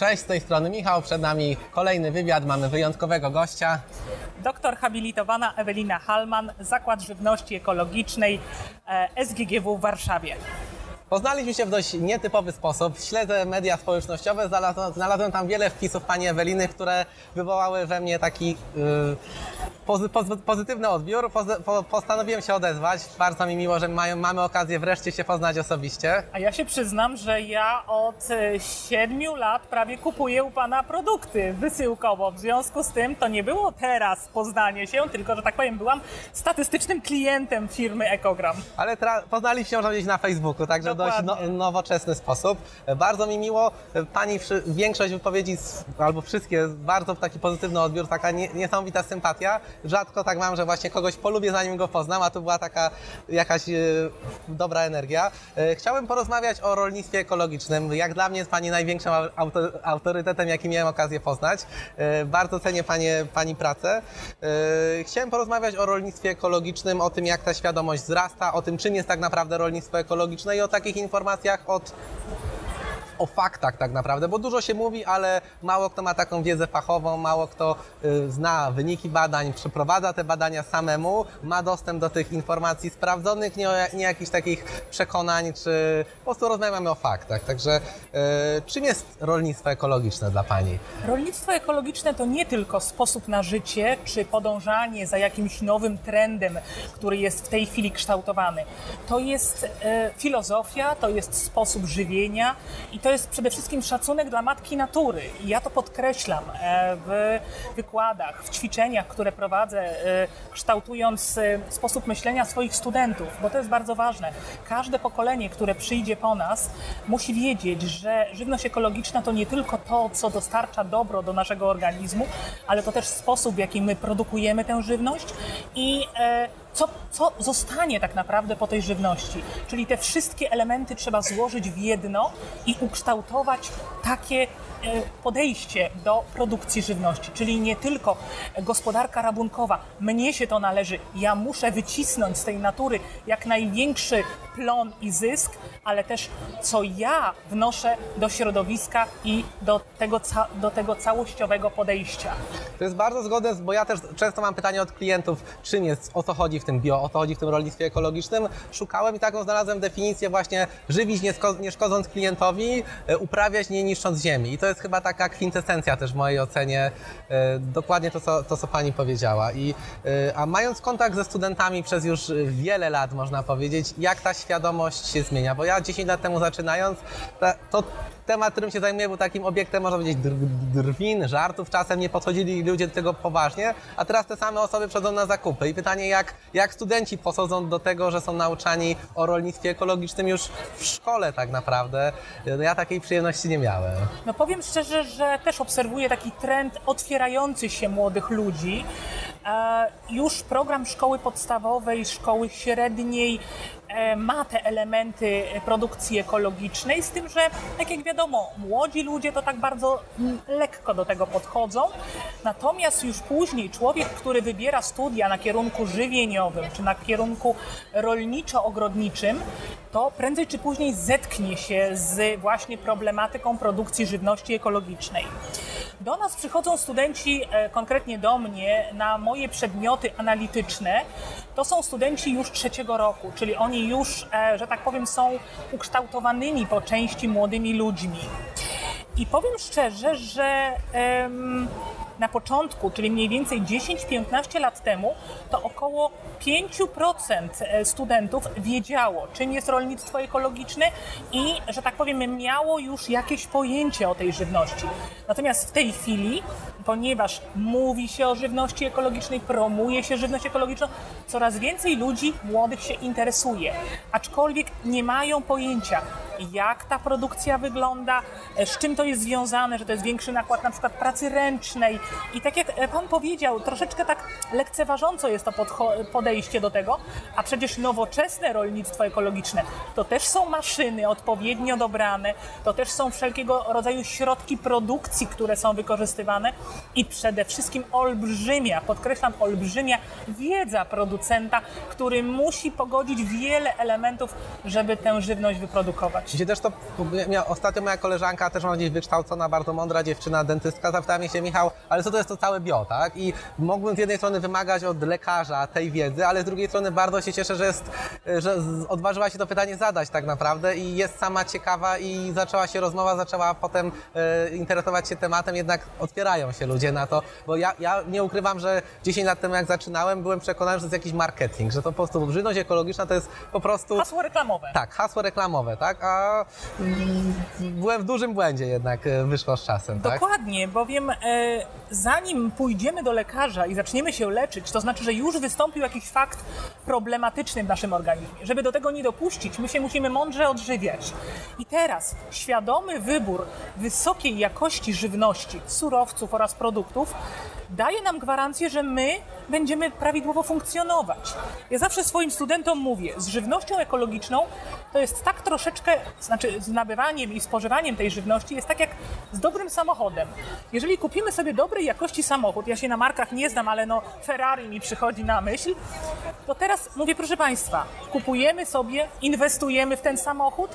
Cześć, z tej strony Michał, przed nami kolejny wywiad, mamy wyjątkowego gościa. Doktor habilitowana Ewelina Halman, Zakład Żywności Ekologicznej e, SGGW w Warszawie. Poznaliśmy się w dość nietypowy sposób. Śledzę media społecznościowe, znalazłem, tam wiele wpisów pani Eweliny, które wywołały we mnie taki yy, pozy, pozy, pozytywny odbiór. Postanowiłem się odezwać. Bardzo mi miło, że mają, mamy okazję wreszcie się poznać osobiście. A ja się przyznam, że ja od e, siedmiu lat prawie kupuję u Pana produkty wysyłkowo. W związku z tym to nie było teraz poznanie się, tylko, że tak powiem, byłam statystycznym klientem firmy Ekogram. Ale poznaliśmy się, powiedzieć, na Facebooku, także dość no, nowoczesny sposób. Bardzo mi miło. Pani większość wypowiedzi, albo wszystkie, bardzo taki pozytywny odbiór, taka nie, niesamowita sympatia. Rzadko tak mam, że właśnie kogoś polubię, zanim go poznam, a tu była taka jakaś e, dobra energia. E, chciałem porozmawiać o rolnictwie ekologicznym. Jak dla mnie jest Pani największym au- auto, autorytetem, jaki miałem okazję poznać. E, bardzo cenię Panie, Pani pracę. Chciałem porozmawiać o rolnictwie ekologicznym, o tym, jak ta świadomość wzrasta, o tym, czym jest tak naprawdę rolnictwo ekologiczne i o takich informacjach od o faktach tak naprawdę, bo dużo się mówi, ale mało kto ma taką wiedzę fachową, mało kto y, zna wyniki badań, przeprowadza te badania samemu, ma dostęp do tych informacji sprawdzonych, nie, nie jakichś takich przekonań, czy po prostu rozmawiamy o faktach. Także y, czym jest rolnictwo ekologiczne dla Pani? Rolnictwo ekologiczne to nie tylko sposób na życie, czy podążanie za jakimś nowym trendem, który jest w tej chwili kształtowany. To jest e, filozofia, to jest sposób żywienia i to jest przede wszystkim szacunek dla matki natury. I ja to podkreślam e, w wykładach, w ćwiczeniach, które prowadzę, e, kształtując e, sposób myślenia swoich studentów, bo to jest bardzo ważne. Każde pokolenie, które przyjdzie po nas, musi wiedzieć, że żywność ekologiczna to nie tylko to, co dostarcza dobro do naszego organizmu, ale to też sposób, w jaki my produkujemy tę żywność i co, co zostanie tak naprawdę po tej żywności. Czyli te wszystkie elementy trzeba złożyć w jedno i ukształtować takie e, podejście do produkcji żywności, czyli nie tylko gospodarka rabunkowa, mnie się to należy, ja muszę wycisnąć z tej natury jak największy plon i zysk, ale też co ja wnoszę do środowiska i do tego, do tego całościowego podejścia. To jest bardzo zgodne, bo ja też często mam pytanie od klientów, czym jest, o co chodzi w tym bio, o co chodzi w tym rolnictwie ekologicznym. Szukałem i taką znalazłem definicję właśnie żywić nie, sko- nie szkodząc klientowi, e, uprawiać nie niszcząc ziemi. I to jest chyba taka kwintesencja też w mojej ocenie, e, dokładnie to co, to, co Pani powiedziała. I, e, a mając kontakt ze studentami przez już wiele lat, można powiedzieć, jak ta świadomość się zmienia, bo ja 10 lat temu zaczynając, to temat, którym się zajmuję, był takim obiektem, można powiedzieć, dr- drwin, żartów. Czasem nie podchodzili ludzie do tego poważnie, a teraz te same osoby przychodzą na zakupy. I pytanie, jak, jak studenci podchodzą do tego, że są nauczani o rolnictwie ekologicznym już w szkole tak naprawdę. Ja takiej przyjemności nie miałem. No powiem szczerze, że też obserwuję taki trend otwierający się młodych ludzi. Już program szkoły podstawowej, szkoły średniej e, ma te elementy produkcji ekologicznej, z tym, że tak jak wiadomo, młodzi ludzie to tak bardzo mm, lekko do tego podchodzą. Natomiast już później człowiek, który wybiera studia na kierunku żywieniowym czy na kierunku rolniczo-ogrodniczym, to prędzej czy później zetknie się z właśnie problematyką produkcji żywności ekologicznej. Do nas przychodzą studenci, e, konkretnie do mnie, na moje przedmioty analityczne. To są studenci już trzeciego roku, czyli oni już, e, że tak powiem, są ukształtowanymi po części młodymi ludźmi. I powiem szczerze, że na początku, czyli mniej więcej 10-15 lat temu, to około 5% studentów wiedziało, czym jest rolnictwo ekologiczne i, że tak powiem, miało już jakieś pojęcie o tej żywności. Natomiast w tej chwili, ponieważ mówi się o żywności ekologicznej, promuje się żywność ekologiczną, coraz więcej ludzi młodych się interesuje, aczkolwiek nie mają pojęcia, jak ta produkcja wygląda, e, z czym to jest związane, że to jest większy nakład na przykład pracy ręcznej. I tak jak e, Pan powiedział, troszeczkę tak lekceważąco jest to podejście do tego, a przecież nowoczesne rolnictwo ekologiczne to też są maszyny odpowiednio dobrane, to też są wszelkiego rodzaju środki produkcji, które są wykorzystywane i przede wszystkim olbrzymia, podkreślam olbrzymia wiedza producenta, który musi pogodzić wiele elementów, żeby tę żywność wyprodukować. Dzisiaj też to, ostatnio moja koleżanka, też mam gdzieś wykształcona, bardzo mądra dziewczyna, dentystka, zapytała mnie się, Michał, ale co to jest to całe bio, tak? I mógłbym z jednej strony wymagać od lekarza tej wiedzy, ale z drugiej strony bardzo się cieszę, że, jest, że odważyła się to pytanie zadać tak naprawdę i jest sama ciekawa i zaczęła się rozmowa, zaczęła potem e, interesować się tematem, jednak otwierają się ludzie na to, bo ja, ja nie ukrywam, że 10 lat temu jak zaczynałem, byłem przekonany, że to jest jakiś marketing, że to po prostu żywność ekologiczna to jest po prostu... Hasło reklamowe. Tak, hasło reklamowe, tak? A mm, byłem w dużym błędzie jednak, e, wyszło z czasem, tak? Dokładnie, bowiem e, zanim pójdziemy do lekarza i zaczniemy się leczyć, to znaczy, że już wystąpił jakiś fakt problematyczny w naszym organizmie. Żeby do tego nie dopuścić, my się musimy mądrze odżywiać. I teraz świadomy wybór wysokiej jakości żywności, surowców oraz produktów daje nam gwarancję, że my będziemy prawidłowo funkcjonować. Ja zawsze swoim studentom mówię, z żywnością ekologiczną to jest tak troszeczkę, znaczy z nabywaniem i spożywaniem tej żywności jest tak jak z dobrym samochodem. Jeżeli kupimy sobie dobrej jakości samochód, ja się na markach nie znam, ale no Ferrari mi przychodzi na myśl, to teraz mówię, proszę Państwa, kupujemy sobie, inwestujemy w ten samochód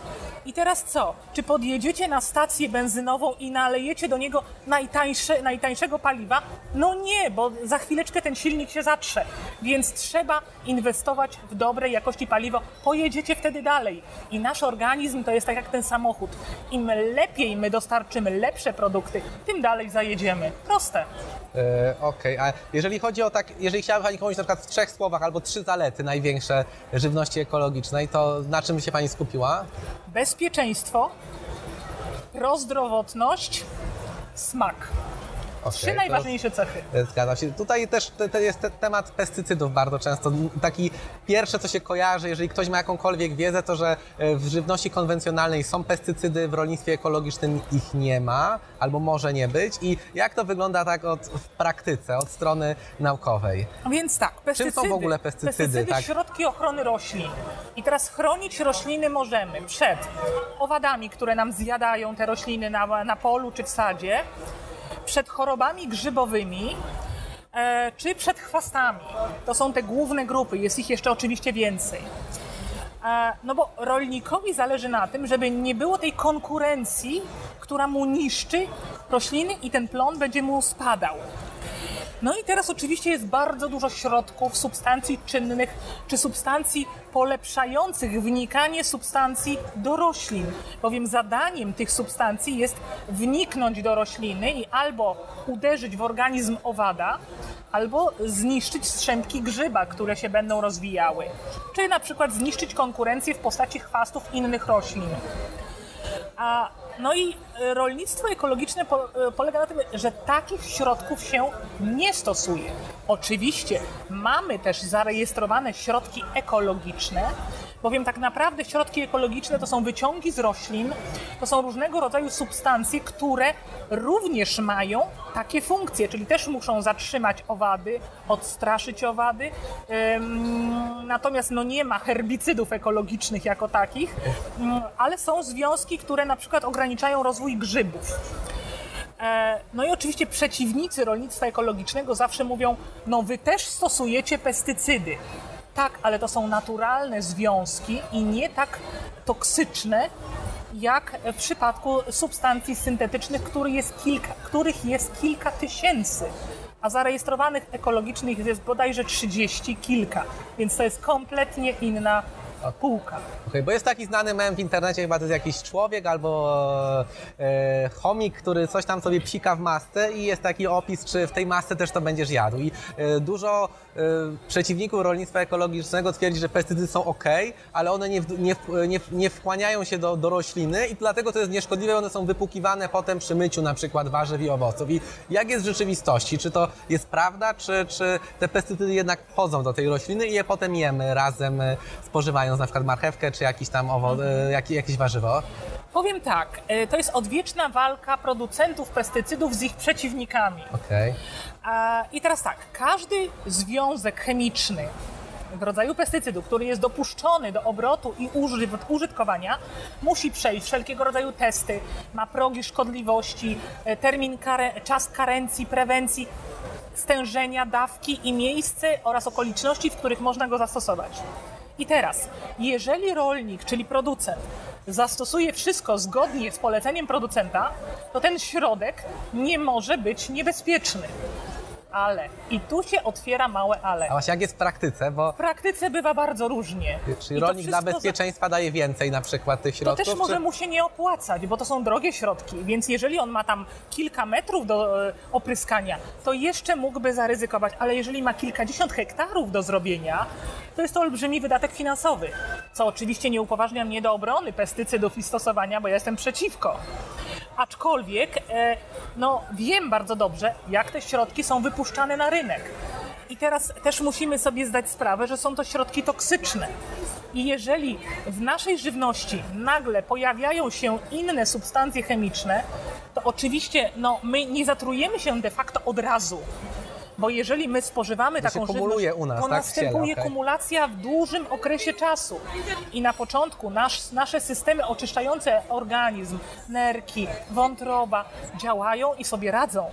i teraz co? Czy podjedziecie na stację benzynową i nalejecie do niego najtańsze, najtańszego paliwa? No nie, bo za chwileczkę ten silnik się zatrze. Więc trzeba inwestować w dobrej jakości paliwo. Pojedziecie wtedy dalej. I nasz organizm to jest tak jak ten samochód. Im lepiej my dostarczymy lepsze produkty, tym dalej zajedziemy. Proste. E, Okej, a jeżeli chodzi o tak, jeżeli chciałaby Pani komuś na przykład w trzech słowach albo trzy zalety największe żywności ekologicznej, to na czym by się Pani skupiła? Bezpieczeństwo, prozdrowotność, smak. Okej, Trzy najważniejsze cechy. Zgadzam się. Tutaj też te, te jest te, temat pestycydów bardzo często. Taki pierwsze, co się kojarzy, jeżeli ktoś ma jakąkolwiek wiedzę, to że e, w żywności konwencjonalnej są pestycydy, w rolnictwie ekologicznym ich nie ma, albo może nie być. I jak to wygląda tak od, w praktyce, od strony naukowej? Więc tak, pestycydy. w ogóle pestycydy, Pestycydy, tak? środki ochrony roślin. I teraz chronić rośliny możemy przed owadami, które nam zjadają te rośliny na, na polu czy w sadzie, przed chorobami grzybowymi, e, czy przed chwastami. To są te główne grupy, jest ich jeszcze oczywiście więcej. E, No bo rolnikowi zależy na tym, żeby nie było tej konkurencji, która mu niszczy rośliny i ten plon będzie mu spadał. No i teraz oczywiście jest bardzo dużo środków, substancji czynnych czy substancji polepszających wnikanie substancji do roślin. Bowiem zadaniem tych substancji jest wniknąć do rośliny i albo uderzyć w organizm owada, albo zniszczyć strzępki grzyba, które się będą rozwijały. Czy na przykład zniszczyć konkurencję w postaci chwastów innych roślin. A, no i e, rolnictwo ekologiczne e, polega na tym, że takich środków się nie stosuje. Oczywiście mamy też zarejestrowane środki ekologiczne, bowiem tak naprawdę środki ekologiczne to są wyciągi z roślin, to są różnego rodzaju substancje, które również mają takie funkcje, czyli też muszą zatrzymać owady, odstraszyć owady. Natomiast no nie ma herbicydów ekologicznych jako takich, ym, ale są związki, które na przykład ograniczają rozwój grzybów. E, No i oczywiście przeciwnicy rolnictwa ekologicznego zawsze mówią, no wy też stosujecie pestycydy. Tak, ale to są naturalne związki i nie tak toksyczne, jak w przypadku substancji syntetycznych, których jest kilka, których jest kilka tysięcy, a zarejestrowanych ekologicznych jest bodajże 30 kilka, więc to jest kompletnie inna półka. Okej, bo jest taki znany mem w internecie, chyba to jest jakiś człowiek albo e, chomik, który coś tam sobie psika w masce i jest taki opis, czy w tej masce też to będziesz jadł. I e, dużo przeciwników rolnictwa ekologicznego twierdzi, że pestycydy są ok, ale one nie, nie, nie, nie wchłaniają się do, do rośliny i dlatego to jest nieszkodliwe, one są wypłukiwane potem przy myciu na przykład warzyw i owoców. I jak jest w rzeczywistości? Czy to jest prawda, czy, czy te pestycydy jednak wchodzą do tej rośliny i je potem jemy razem, e, spożywając na przykład marchewkę, czy jakiś tam owoc, e, jak, jakieś warzywo? Powiem tak, e, to jest odwieczna walka producentów pestycydów z ich przeciwnikami. A, I teraz tak, każdy związek chemiczny w rodzaju pestycydu, który jest dopuszczony do obrotu i uży- użytkowania, musi przejść wszelkiego rodzaju testy. Ma progi szkodliwości, e, termin kare, czas karencji, prewencji, stężenia, dawki i miejsce oraz okoliczności, w których można go zastosować. I teraz, jeżeli rolnik, czyli producent, zastosuje wszystko zgodnie z poleceniem producenta, to ten środek nie może być niebezpieczny. Ale, i tu się otwiera małe ale. A właśnie jak jest w praktyce, bo W praktyce bywa bardzo różnie. czyli I to rolnik dla wszystko za- bezpieczeństwa daje więcej na przykład tych To środków? też może czy- mu się nie opłacać, bo to są drogie środki, więc jeżeli on ma tam kilka metrów do e, opryskania, to jeszcze mógłby zaryzykować, ale jeżeli ma kilkadziesiąt hektarów do zrobienia, to jest to olbrzymi wydatek finansowy, co oczywiście nie upoważnia mnie do obrony pestycydów i stosowania, bo ja jestem przeciwko. Aczkolwiek, e, no wiem bardzo dobrze, jak te środki są wypuszczane na rynek. I teraz też musimy sobie zdać sprawę, że są to środki toksyczne. I jeżeli w naszej żywności nagle pojawiają się inne substancje chemiczne, to oczywiście no, my nie zatrujemy się de facto od razu. Bo jeżeli my spożywamy To taką kumuluje żywność, u nas, to tak, w ciele, następuje okej. kumulacja w dużym okresie czasu. I na początku nasz, nasze systemy oczyszczające organizm, nerki, wątroba działają i sobie radzą.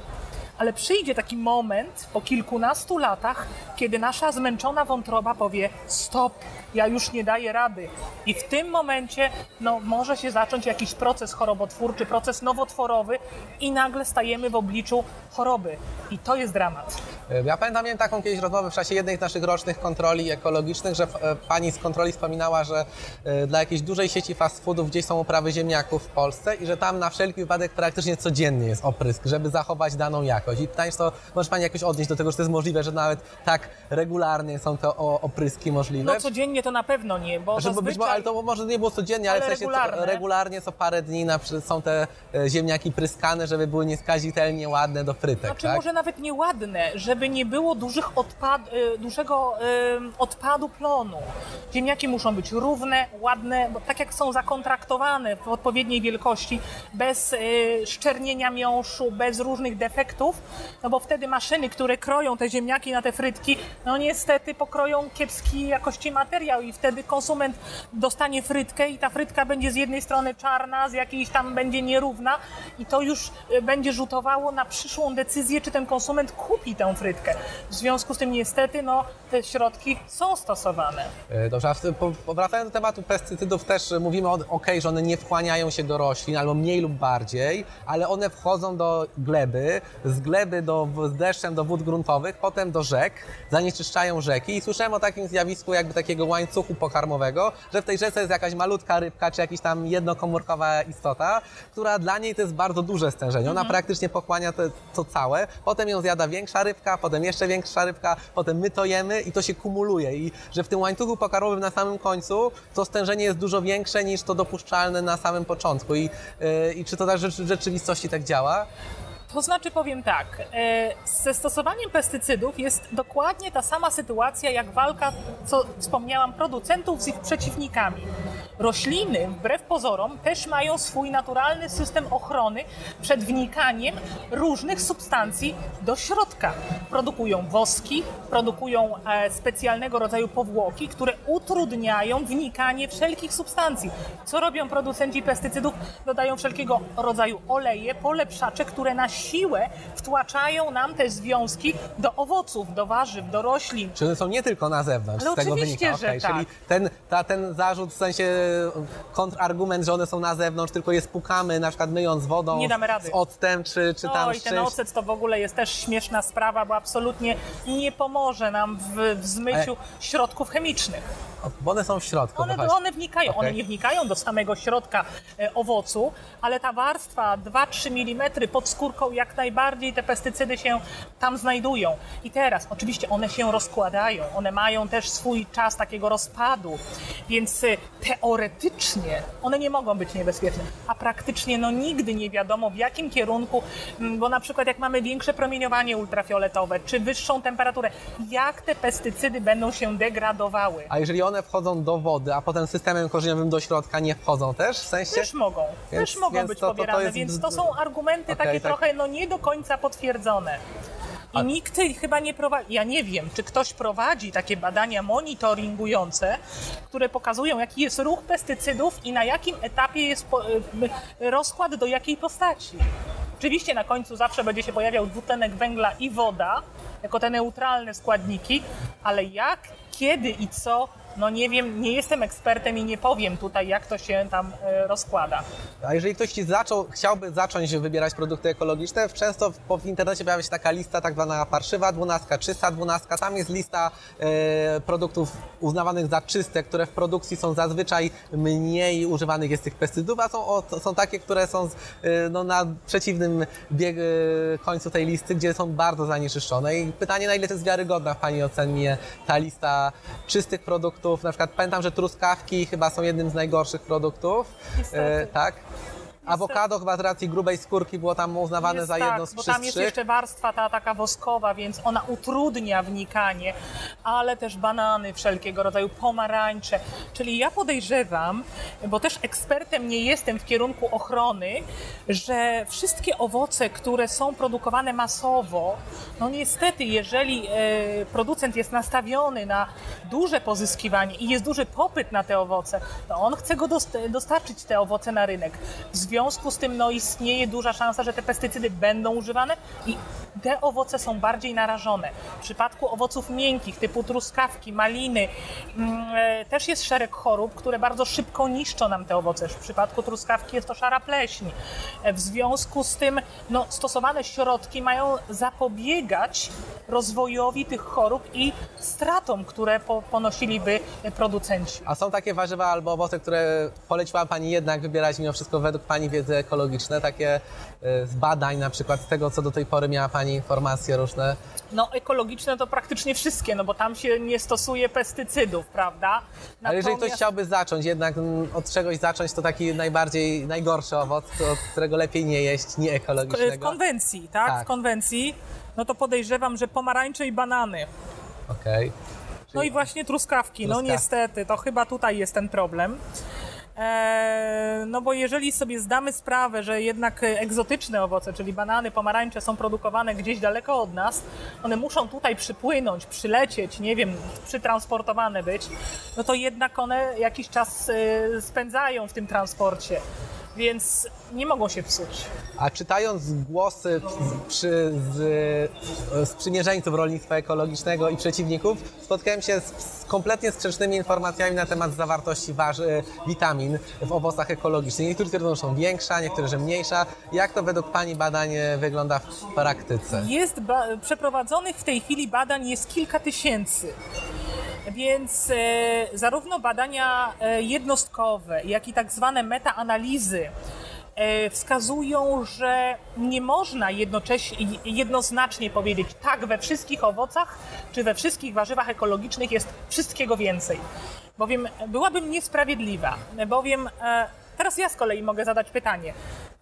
Ale przyjdzie taki moment po kilkunastu latach, kiedy nasza zmęczona wątroba powie: Stop, ja już nie daję rady. I w tym momencie no, może się zacząć jakiś proces chorobotwórczy, proces nowotworowy, i nagle stajemy w obliczu choroby. I to jest dramat. Ja pamiętam, miałem taką kiedyś rozmowę w czasie jednej z naszych rocznych kontroli ekologicznych, że e, pani z kontroli wspominała, że e, dla jakiejś dużej sieci fast foodów gdzieś są uprawy ziemniaków w Polsce i że tam na wszelki wypadek praktycznie codziennie jest oprysk, żeby zachować daną jakość. I pytanie, to może pani jakoś odnieść do tego, że to jest możliwe, że nawet tak regularnie są te opryski możliwe? No codziennie to na pewno nie, bo Żeby być, zazwyczaj... ale to może nie było codziennie, ale, Ale w sensie regularne. Co, regularnie co parę dni na, są te e, ziemniaki pryskane, żeby były nieskazitelnie ładne do frytek, Znaczy tak? może nawet nieładne, żeby nie było dużych odpad, y, dużego y, odpadu plonu. Ziemniaki muszą być równe, ładne, bo tak jak są zakontraktowane w odpowiedniej wielkości, bez y, szczernienia miąższu, bez różnych defektów, no bo wtedy maszyny, które kroją te ziemniaki na te frytki, no niestety pokroją kiepskiej jakości materiał i wtedy konsument dostanie frytkę i ta frytka będzie z jednej strony czarna, z jakiejś tam będzie nierówna i to już y, będzie rzutowało na przyszłą decyzję, czy ten konsument kupi tę frytkę. W związku z tym niestety no, te środki są stosowane. E, Dobrze, a w, po, po- wracając do tematu pestycydów, też e, mówimy o ok, że one nie wchłaniają się do roślin, albo mniej lub bardziej, ale one wchodzą do gleby, z gleby do, z deszczem do wód gruntowych, potem do rzek, zanieczyszczają rzeki i słyszałem o takim zjawisku jakby takiego łańcuchu pokarmowego, że w tej rzece jest jakaś malutka rybka, czy jakaś tam jednokomórkowa istota, która dla niej to jest bardzo duże stężenie. Ona praktycznie pochłania to, to całe, potem ją zjada większa rybka, potem jeszcze większa rybka, potem my to jemy i to się kumuluje i że w tym łańcuchu pokarmowym na samym końcu to stężenie jest dużo większe niż to dopuszczalne na samym początku i, yy, i czy to tak w rzeczywistości tak działa? To znaczy powiem tak, e, ze stosowaniem pestycydów jest dokładnie ta sama sytuacja jak walka, co wspomniałam, producentów z ich przeciwnikami. Rośliny, wbrew pozorom, też mają swój naturalny system ochrony przed wnikaniem różnych substancji do środka. Produkują woski, produkują e, specjalnego rodzaju powłoki, które utrudniają wnikanie wszelkich substancji. Co robią producenci pestycydów? Dodają wszelkiego rodzaju oleje, polepszacze, które na siłę wtłaczają nam te związki do owoców, do warzyw, do roślin. Czy one są nie tylko na zewnątrz, Ale z tego wynika? że Okej, tak. Czyli ten, ta, ten zarzut, w sensie kontrargument, że one są na zewnątrz, tylko je spukamy, na przykład myjąc wodą, Nie damy rady. z octem, czy, czy tam Oj, z ten czymś. ocet to w ogóle jest też śmieszna sprawa, bo absolutnie nie pomoże nam w, w zmyciu środków chemicznych. Bo one są w środku. One, no one wnikają, one Okej. nie wnikają do samego środka e, owocu, ale ta warstwa 2-3 mm pod skórką jak najbardziej te pestycydy się tam znajdują. I teraz oczywiście one się rozkładają, one mają też swój czas takiego rozpadu, więc e, teoretycznie one nie mogą być niebezpieczne, a praktycznie no nigdy nie wiadomo w jakim kierunku, m, bo na przykład jak mamy większe promieniowanie ultrafioletowe czy wyższą temperaturę, jak te pestycydy będą się degradowały. A jeżeli one wchodzą do wody, a potem systemem korzeniowym do środka nie wchodzą też? W sensie? Też mogą, Więc- też mogą być to- to- to pobierane, jest- więc to są argumenty Okej, takie tak. trochę no nie do końca potwierdzone. I A- nikt chyba nie prowadzi, ja nie wiem, czy ktoś prowadzi takie badania monitoringujące, które pokazują, jaki jest ruch pestycydów i na jakim etapie jest y, rozkład do jakiej postaci. Oczywiście na końcu zawsze będzie się pojawiał dwutlenek węgla i woda, jako te neutralne składniki, ale jak, kiedy i co, No nie wiem, nie jestem ekspertem i nie powiem tutaj, jak to się tam e, rozkłada. A jeżeli ktoś ci zaczął, chciałby zacząć wybierać produkty ekologiczne, często w, w internecie pojawia się taka lista tak zwana parszywa dwunastka, czysta dwunastka. Tam jest lista e, produktów uznawanych za czyste, które w produkcji są zazwyczaj mniej używanych jest tych pestycydów, a są, o, są takie, które są e, no, na przeciwnym bieg, e, końcu tej listy, gdzie są bardzo zanieczyszczone. I pytanie, na ile to jest wiarygodna w Pani ocenie ta lista czystych produktów. Na przykład pamiętam, że truskawki chyba są jednym z najgorszych produktów. Niestety. tak. Awokado chyba z racji grubej skórki było tam uznawane Jest za tak, jedno z bo tam jest jeszcze warstwa ta taka woskowa, więc ona utrudnia wnikanie, ale też banany wszelkiego rodzaju, pomarańcze. Czyli ja podejrzewam, bo też ekspertem nie jestem w kierunku ochrony, że wszystkie owoce, które są produkowane masowo, no niestety, jeżeli e, producent jest nastawiony na duże pozyskiwanie i jest duży popyt na te owoce, to on chce go dost- dostarczyć te owoce na rynek. W związku z tym no, istnieje duża szansa, że te pestycydy będą używane i te owoce są bardziej narażone. W przypadku owoców miękkich typu truskawki, maliny mm, e, też jest szereg chorób, które bardzo szybko niszczą nam te owoce. W przypadku truskawki jest to szara pleśń. E, W związku z tym no, stosowane środki mają zapobiegać rozwojowi tych chorób i stratom, które po, ponosiliby producenci. A są takie warzywa albo owoce, które poleciła Pani jednak wybierać mimo wszystko według Pani wiedzy ekologiczne, takie e, z badań na przykład, z tego co do tej pory miała Pani informacje różne. No ekologiczne to praktycznie wszystkie, no bo tam się nie stosuje pestycydów, prawda? Ale jeżeli ktoś Natomiast- chciałby zacząć, jednak mm, od czegoś zacząć, to taki najbardziej, najgorszy owoc, od którego lepiej nie jeść, nie w konwencji, tak? Tak. W konwencji, no to podejrzewam, że pomarańcze i banany. Okej. No i właśnie truskawki. No Truskawki. niestety, to chyba tutaj jest ten problem. Eee, no bo jeżeli sobie zdamy sprawę, że jednak e, egzotyczne owoce, czyli banany, pomarańcze są produkowane gdzieś daleko od nas, one muszą tutaj przypłynąć, przylecieć, nie wiem, przytransportowane być, no to jednak one jakiś czas e, spędzają w tym transporcie, więc nie mogą się psuć. A czytając głosy z, przy, z, sprzymierzeńców rolnictwa ekologicznego i przeciwników, spotkałem się z, z kompletnie sprzecznymi informacjami na temat zawartości witamin w owocach ekologicznych. Niektórzy twierdzą, że są większa, niektórzy, że mniejsza. Jak to według Pani badań e, wygląda w praktyce? Jest przeprowadzonych w tej chwili badań jest kilka tysięcy. Więc e, zarówno badania e, jednostkowe, jak i tak zwane metaanalizy e, wskazują, że nie można jednocześnie, jednoznacznie powiedzieć tak we wszystkich owocach czy we wszystkich warzywach ekologicznych jest wszystkiego więcej. Bowiem byłabym niesprawiedliwa, bowiem teraz ja z kolei mogę zadać pytanie.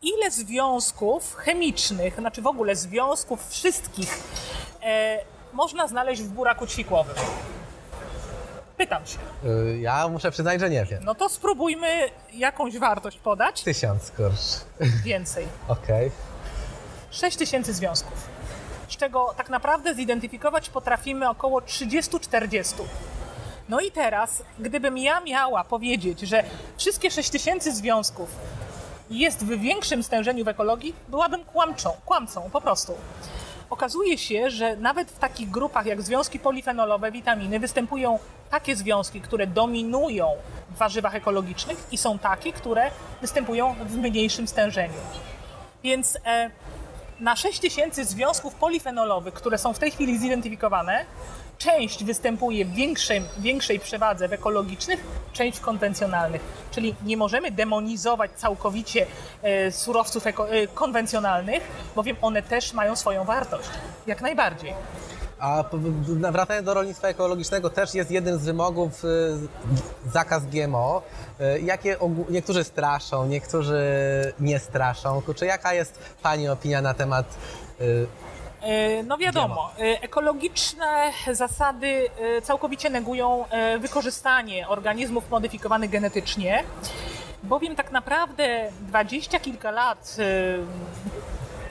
Ile związków chemicznych, znaczy w ogóle związków wszystkich można znaleźć w buraku ćwikłowym? Pytam się. Y, Ja muszę przyznać, że nie wiem. No to spróbujmy jakąś wartość podać. Tysiąc, kurcz. Więcej. Okej. 6 tysięcy związków. Z czego tak naprawdę zidentyfikować potrafimy około 30-40. No i teraz, gdybym ja miała powiedzieć, że wszystkie 6 tysięcy związków jest w większym stężeniu w ekologii, byłabym kłamczą, kłamcą po prostu. Okazuje się, że nawet w takich grupach jak związki polifenolowe, witaminy, występują takie związki, które dominują w warzywach ekologicznych i są takie, które występują w mniejszym stężeniu. Więc e, na 6 tysięcy związków polifenolowych, które są w tej chwili zidentyfikowane, część występuje w większej, większej przewadze w ekologicznych, część w konwencjonalnych. Czyli nie możemy demonizować całkowicie e, surowców e, konwencjonalnych, bowiem one też mają swoją wartość. Jak najbardziej. A wracając do rolnictwa ekologicznego, też jest jeden z wymogów y, zakaz GMO. Jakie niektórzy straszą, niektórzy nie straszą. Kurczę, jaka jest Pani opinia na temat E, No wiadomo, e, ekologiczne zasady e, całkowicie negują e, wykorzystanie organizmów modyfikowanych genetycznie, bowiem tak naprawdę dwadzieścia kilka lat, e,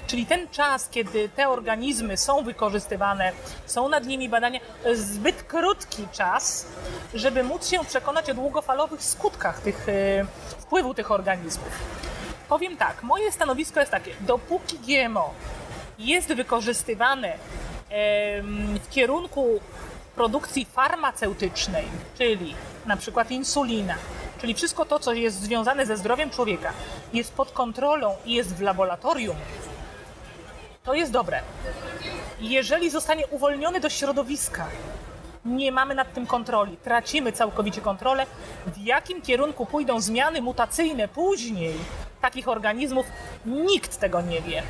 czyli ten czas, kiedy te organizmy są wykorzystywane, są nad nimi badania, to jest zbyt krótki czas, żeby móc się przekonać o długofalowych skutkach tych, e, wpływu tych organizmów. Powiem tak, moje stanowisko jest takie, dopóki GMO jest wykorzystywane em, w kierunku produkcji farmaceutycznej, czyli na przykład insulina, czyli wszystko to, co jest związane ze zdrowiem człowieka, jest pod kontrolą i jest w laboratorium, to jest dobre. Jeżeli zostanie uwolniony do środowiska, nie mamy nad tym kontroli, tracimy całkowicie kontrolę. W jakim kierunku pójdą zmiany mutacyjne później takich organizmów, nikt tego nie wie.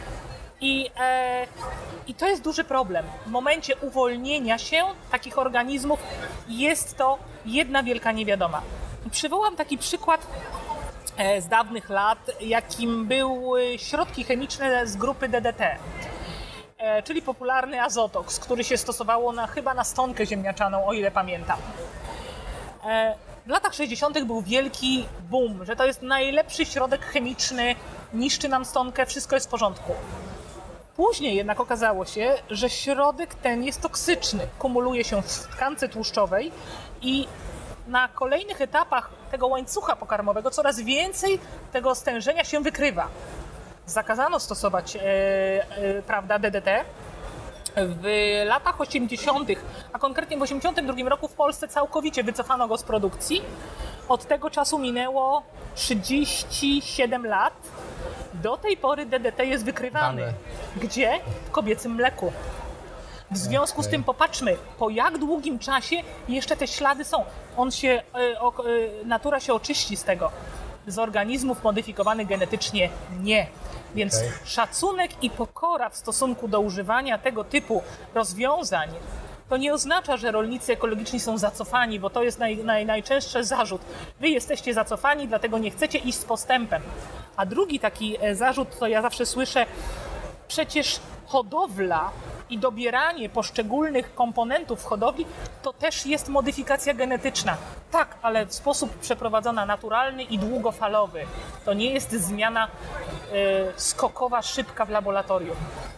I, e, I to jest duży problem. W momencie uwolnienia się takich organizmów jest to jedna wielka niewiadoma. Przywołam taki przykład e, z dawnych lat, jakim były środki chemiczne z grupy DDT e, czyli popularny azotoks, który się stosowało na, chyba na stonkę ziemniaczaną, o ile pamiętam. E, w latach 60. był wielki boom, że to jest najlepszy środek chemiczny, niszczy nam stonkę, wszystko jest w porządku. Później jednak okazało się, że środek ten jest toksyczny, kumuluje się w tkance tłuszczowej i na kolejnych etapach tego łańcucha pokarmowego coraz więcej tego stężenia się wykrywa. Zakazano stosować e, e, prawda, DDT. W latach 80., a konkretnie w 82 roku w Polsce całkowicie wycofano go z produkcji. Od tego czasu minęło 37 lat. Do tej pory DDT jest wykrywany. Dane. Gdzie? W kobiecym mleku. W związku z tym popatrzmy, po jak długim czasie jeszcze te ślady są. On się, e, e, natura się oczyści z tego. Z organizmów modyfikowanych genetycznie nie. Więc Okej. szacunek i pokora w stosunku do używania tego typu rozwiązań to nie oznacza, że rolnicy ekologiczni są zacofani, bo to jest naj, naj, najczęstszy zarzut. Wy jesteście zacofani, dlatego nie chcecie iść z postępem. A drugi taki e, zarzut, to ja zawsze słyszę, przecież hodowla i dobieranie poszczególnych komponentów hodowli to też jest modyfikacja genetyczna. Tak, ale w sposób przeprowadzona naturalny i długofalowy. To nie jest zmiana e, skokowa, szybka w laboratorium.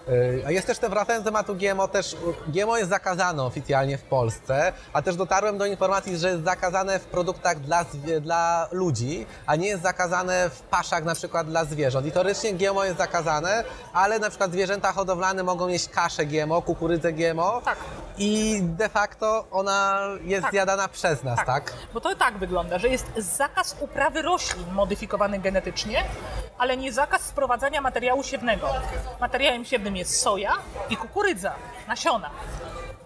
Yy, A jest też, te, wracając do tematu GMO, też GMO jest zakazane oficjalnie w Polsce, a też dotarłem do informacji, że jest zakazane w produktach dla, dla ludzi, a nie jest zakazane w paszach na przykład dla zwierząt. I teoretycznie GMO jest zakazane, ale na przykład zwierzęta hodowlane mogą jeść kaszę GMO, kukurydzę GMO Tak. i de facto ona jest Tak. zjadana przez nas, tak? Bo to tak wygląda, że jest zakaz uprawy roślin modyfikowanych genetycznie, ale nie zakaz sprowadzania materiału siewnego. Materiałem siewnym jest soja i kukurydza, nasiona.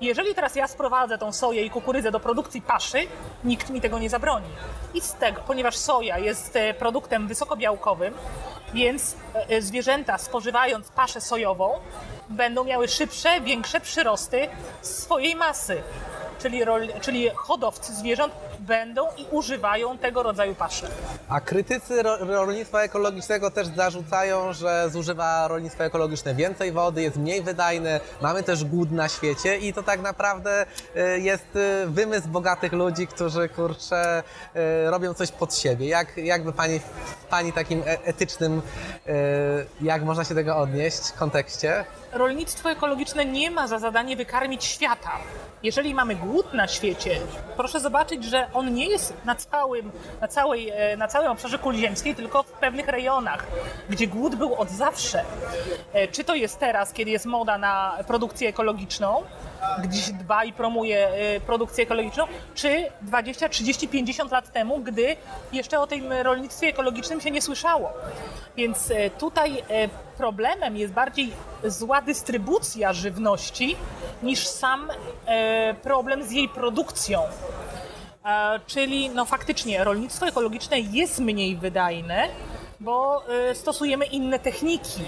Jeżeli teraz ja sprowadzę tą soję i kukurydzę do produkcji paszy, nikt mi tego nie zabroni. I z tego, ponieważ soja jest e, produktem wysokobiałkowym, więc e, e, zwierzęta spożywając paszę sojową będą miały szybsze, większe przyrosty swojej masy czyli, rol, czyli hodowcy zwierząt będą i używają tego rodzaju paszy. A krytycy ro- rolnictwa ekologicznego też zarzucają, że zużywa rolnictwo ekologiczne więcej wody, jest mniej wydajne, mamy też głód na świecie i to tak naprawdę y, jest y, wymysł bogatych ludzi, którzy kurczę y, robią coś pod siebie. Jak, jakby pani, w pani takim e- etycznym, jak można się tego odnieść, kontekście? Rolnictwo ekologiczne nie ma za zadanie wykarmić świata. Jeżeli mamy głód na świecie, proszę zobaczyć, że on nie jest na całym, na całej, e, na całym obszarze kuli ziemskiej, tylko w pewnych rejonach, gdzie głód był od zawsze. E, Czy to jest teraz, kiedy jest moda na produkcję ekologiczną, gdzieś dba i promuje e, produkcję ekologiczną, czy 20, 30, 50 lat temu, gdy jeszcze o tym rolnictwie ekologicznym się nie słyszało. Więc e, tutaj e, problemem jest bardziej zła dystrybucja żywności niż sam problem z jej produkcją. E, Czyli no faktycznie rolnictwo ekologiczne jest mniej wydajne, bo stosujemy inne techniki.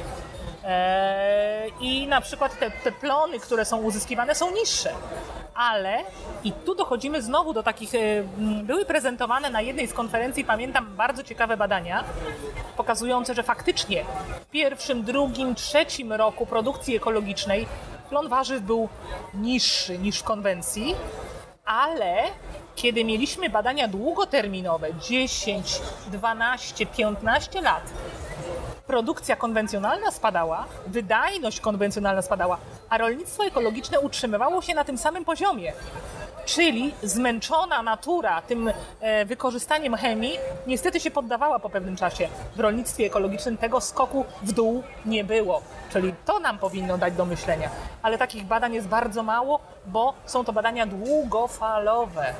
E, I na przykład te, te plony, które są uzyskiwane, są niższe. Ale, i tu dochodzimy znowu do takich, e, były prezentowane na jednej z konferencji, pamiętam, bardzo ciekawe badania, pokazujące, że faktycznie w pierwszym, drugim, trzecim roku produkcji ekologicznej plon warzyw był niższy niż w konwencji, ale kiedy mieliśmy badania długoterminowe 10, 12, 15 lat, produkcja konwencjonalna spadała, wydajność konwencjonalna spadała, a rolnictwo ekologiczne utrzymywało się na tym samym poziomie. Czyli zmęczona natura tym e, wykorzystaniem chemii niestety się poddawała po pewnym czasie. W rolnictwie ekologicznym tego skoku w dół nie było. Czyli to nam powinno dać do myślenia. Ale takich badań jest bardzo mało, bo są to badania długofalowe.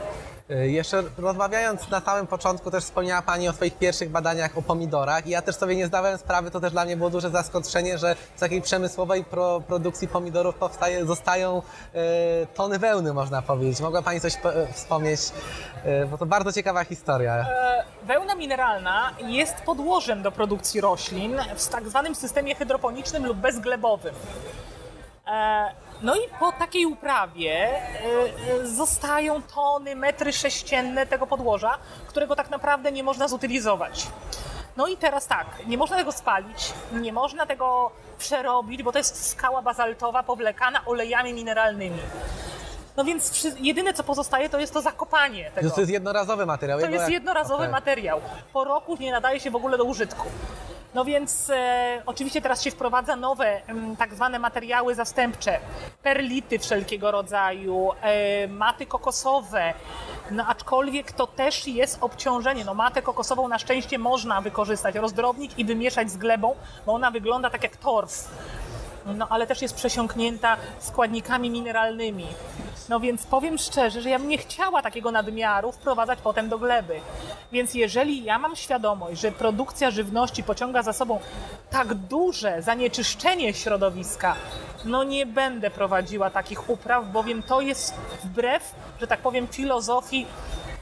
Y, Jeszcze rozmawiając na samym początku, też wspomniała Pani o swoich pierwszych badaniach o pomidorach i ja też sobie nie zdawałem sprawy, to też dla mnie było duże zaskoczenie, że z takiej przemysłowej pro, produkcji pomidorów powstaje, zostają e, tony wełny, można powiedzieć. Mogła Pani coś e, wspomnieć, e, bo to bardzo ciekawa historia. E, Wełna mineralna jest podłożem do produkcji roślin w tak zwanym systemie hydroponicznym lub bezglebowym. E, No i po takiej uprawie e, e, zostają tony, metry sześcienne tego podłoża, którego tak naprawdę nie można zutylizować. No i teraz tak, nie można tego spalić, nie można tego przerobić, bo to jest skała bazaltowa powlekana olejami mineralnymi. No więc wszy- jedyne co pozostaje to jest to zakopanie tego. To jest jednorazowy materiał. To jego jest jednorazowy okej. materiał. Po roku nie nadaje się w ogóle do użytku. No więc e, oczywiście teraz się wprowadza nowe em, tak zwane materiały zastępcze, perlity wszelkiego rodzaju, e, maty kokosowe, no aczkolwiek to też jest obciążenie. No matę kokosową na szczęście można wykorzystać, rozdrobnić i wymieszać z glebą, bo ona wygląda tak jak torf. No ale też jest przesiąknięta składnikami mineralnymi. No więc powiem szczerze, że ja bym nie chciała takiego nadmiaru wprowadzać potem do gleby. Więc jeżeli ja mam świadomość, że produkcja żywności pociąga za sobą tak duże zanieczyszczenie środowiska, no nie będę prowadziła takich upraw, bowiem to jest wbrew, że tak powiem, filozofii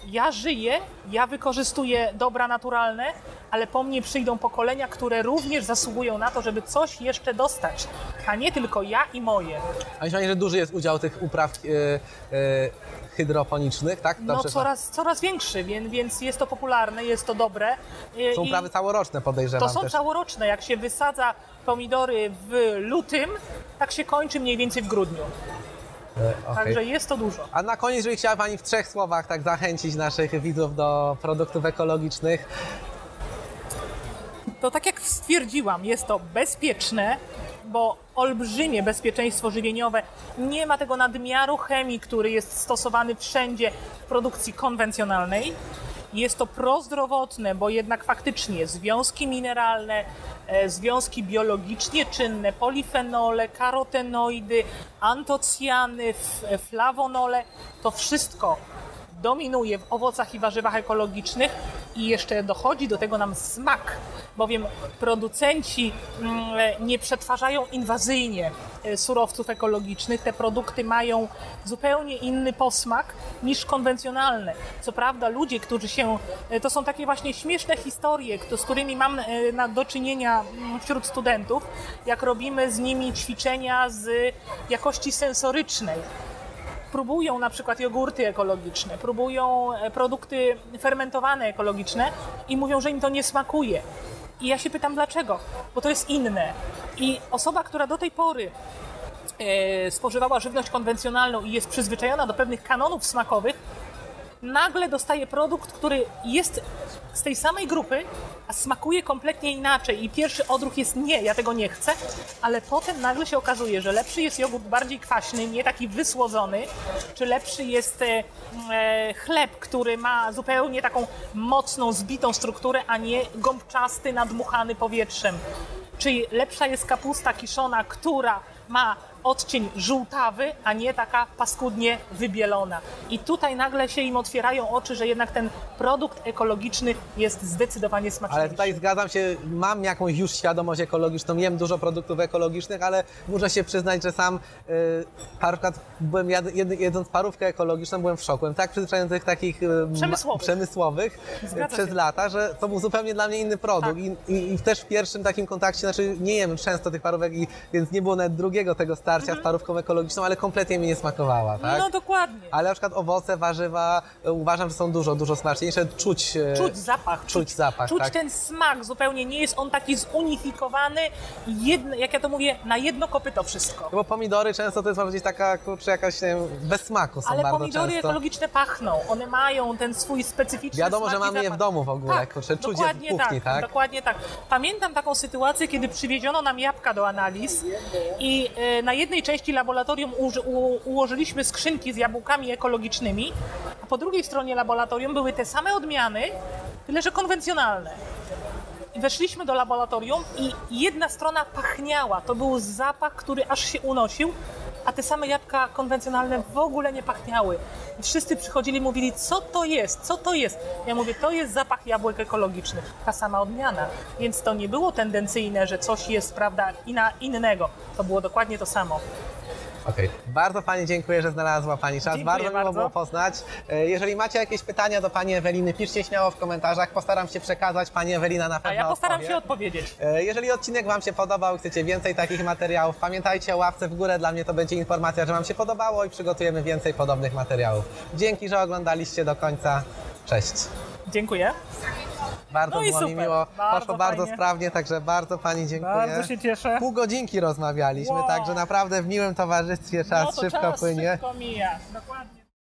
ja żyję, ja wykorzystuję dobra naturalne, ale po mnie przyjdą pokolenia, które również zasługują na to, żeby coś jeszcze dostać, a nie tylko ja i moje. A myślę, że duży jest udział tych upraw e, e, hydroponicznych, tak? No coraz, coraz większy, więc, więc jest to popularne, jest to dobre. I- Są uprawy całoroczne, podejrzewam To są też. całoroczne. Jak się wysadza pomidory w lutym, tak się kończy mniej więcej w grudniu. E, okej. Także jest to dużo. A na koniec, jeżeli chciała Pani w trzech słowach tak zachęcić naszych widzów do produktów ekologicznych, To tak jak stwierdziłam, jest to bezpieczne, bo olbrzymie bezpieczeństwo żywieniowe, nie ma tego nadmiaru chemii, który jest stosowany wszędzie w produkcji konwencjonalnej. Jest to prozdrowotne, bo jednak faktycznie związki mineralne, e, związki biologicznie czynne, polifenole, karotenoidy, antocjany, f- flawonole, to wszystko dominuje w owocach i warzywach ekologicznych i jeszcze dochodzi do tego nam smak, bowiem producenci mm, nie przetwarzają inwazyjnie e, surowców ekologicznych. Te produkty mają zupełnie inny posmak niż konwencjonalne. Co prawda ludzie, którzy się, e, to są takie właśnie śmieszne historie, z którymi mam e, do czynienia mm, wśród studentów, jak robimy z nimi ćwiczenia z jakości sensorycznej próbują na przykład jogurty ekologiczne, próbują e, produkty fermentowane ekologiczne i mówią, że im to nie smakuje. I ja się pytam dlaczego, bo to jest inne. I osoba, która do tej pory e, spożywała żywność konwencjonalną i jest przyzwyczajona do pewnych kanonów smakowych, nagle dostaje produkt, który jest z tej samej grupy, a smakuje kompletnie inaczej. I pierwszy odruch jest nie, ja tego nie chcę, ale potem nagle się okazuje, że lepszy jest jogurt bardziej kwaśny, nie taki wysłodzony, czy lepszy jest e, e, chleb, który ma zupełnie taką mocną, zbitą strukturę, a nie gąbczasty, nadmuchany powietrzem. Czyli lepsza jest kapusta kiszona, która ma odcień żółtawy, a nie taka paskudnie wybielona. I tutaj nagle się im otwierają oczy, że jednak ten produkt ekologiczny jest zdecydowanie smaczniejszy. ale tutaj zgadzam się, mam jakąś już świadomość ekologiczną, jem dużo produktów ekologicznych, ale muszę się przyznać, że sam y, przykład byłem jad, jed, jedząc parówkę ekologiczną, byłem w szoku. Byłem tak przyzwyczajony do tych takich y, ma- Przemysłowych. przemysłowych y, przez lata, że to był zupełnie dla mnie inny produkt. Tak. I, i, I też w pierwszym takim kontakcie, znaczy nie jem często tych parówek, i, więc nie było nawet drugiego tego starcia z parówką ekologiczną, ale kompletnie mi nie smakowała, tak? Mhm. No dokładnie. Ale na przykład owoce, warzywa y, uważam, że są dużo, dużo smaczniejsze. Czuć, y, Czuć zapach. czuć zapach, Czuć tak. ten smak zupełnie. Nie jest on taki zunifikowany, jedno, jak ja to mówię, na jedno kopyto wszystko. No Bo pomidory często to jest powiedzieć taka, kurczę, jakaś, nie wiem, bez smaku są Ale bardzo pomidory często. ekologiczne pachną. One mają ten swój specyficzny Wiadomo, że mamy je w domu w ogóle, Tak, kurczę, czuć je w dokładnie kuchni, tak? Dokładnie tak. Pamiętam taką sytuację, kiedy przywieziono nam jabłka do analiz i e, na jednym jednej części laboratorium ułożyliśmy skrzynki z jabłkami ekologicznymi, a po drugiej stronie laboratorium były te same odmiany, tyle że konwencjonalne. Weszliśmy do laboratorium i jedna strona pachniała. To był zapach, który aż się unosił, a te same jabłka konwencjonalne w ogóle nie pachniały. Wszyscy przychodzili i mówili, co to jest, co to jest? Ja mówię, to jest zapach jabłek ekologicznych, ta sama odmiana. Więc to nie było tendencyjne, że coś jest, prawda, inna, innego. To było dokładnie to samo. Okej. Bardzo Pani dziękuję, że znalazła Pani czas. Dziękuję bardzo miło było poznać. E, Jeżeli macie jakieś pytania do Pani Eweliny, piszcie śmiało w komentarzach. Postaram się przekazać. Pani Ewelina na pewno A ja postaram odpowie. się odpowiedzieć. E, Jeżeli odcinek Wam się podobał i chcecie więcej takich materiałów, pamiętajcie o łapce w górę. Dla mnie to będzie informacja, że Wam się podobało i przygotujemy więcej podobnych materiałów. Dzięki, że oglądaliście do końca. Cześć. Dziękuję. Bardzo No było mi super. miło. Bardzo Poszło bardzo fajnie. sprawnie, także bardzo Pani dziękuję. Bardzo się cieszę. Pół godzinki rozmawialiśmy, Wow. także naprawdę w miłym towarzystwie czas no szybko czas płynie. szybko mija. Dokładnie.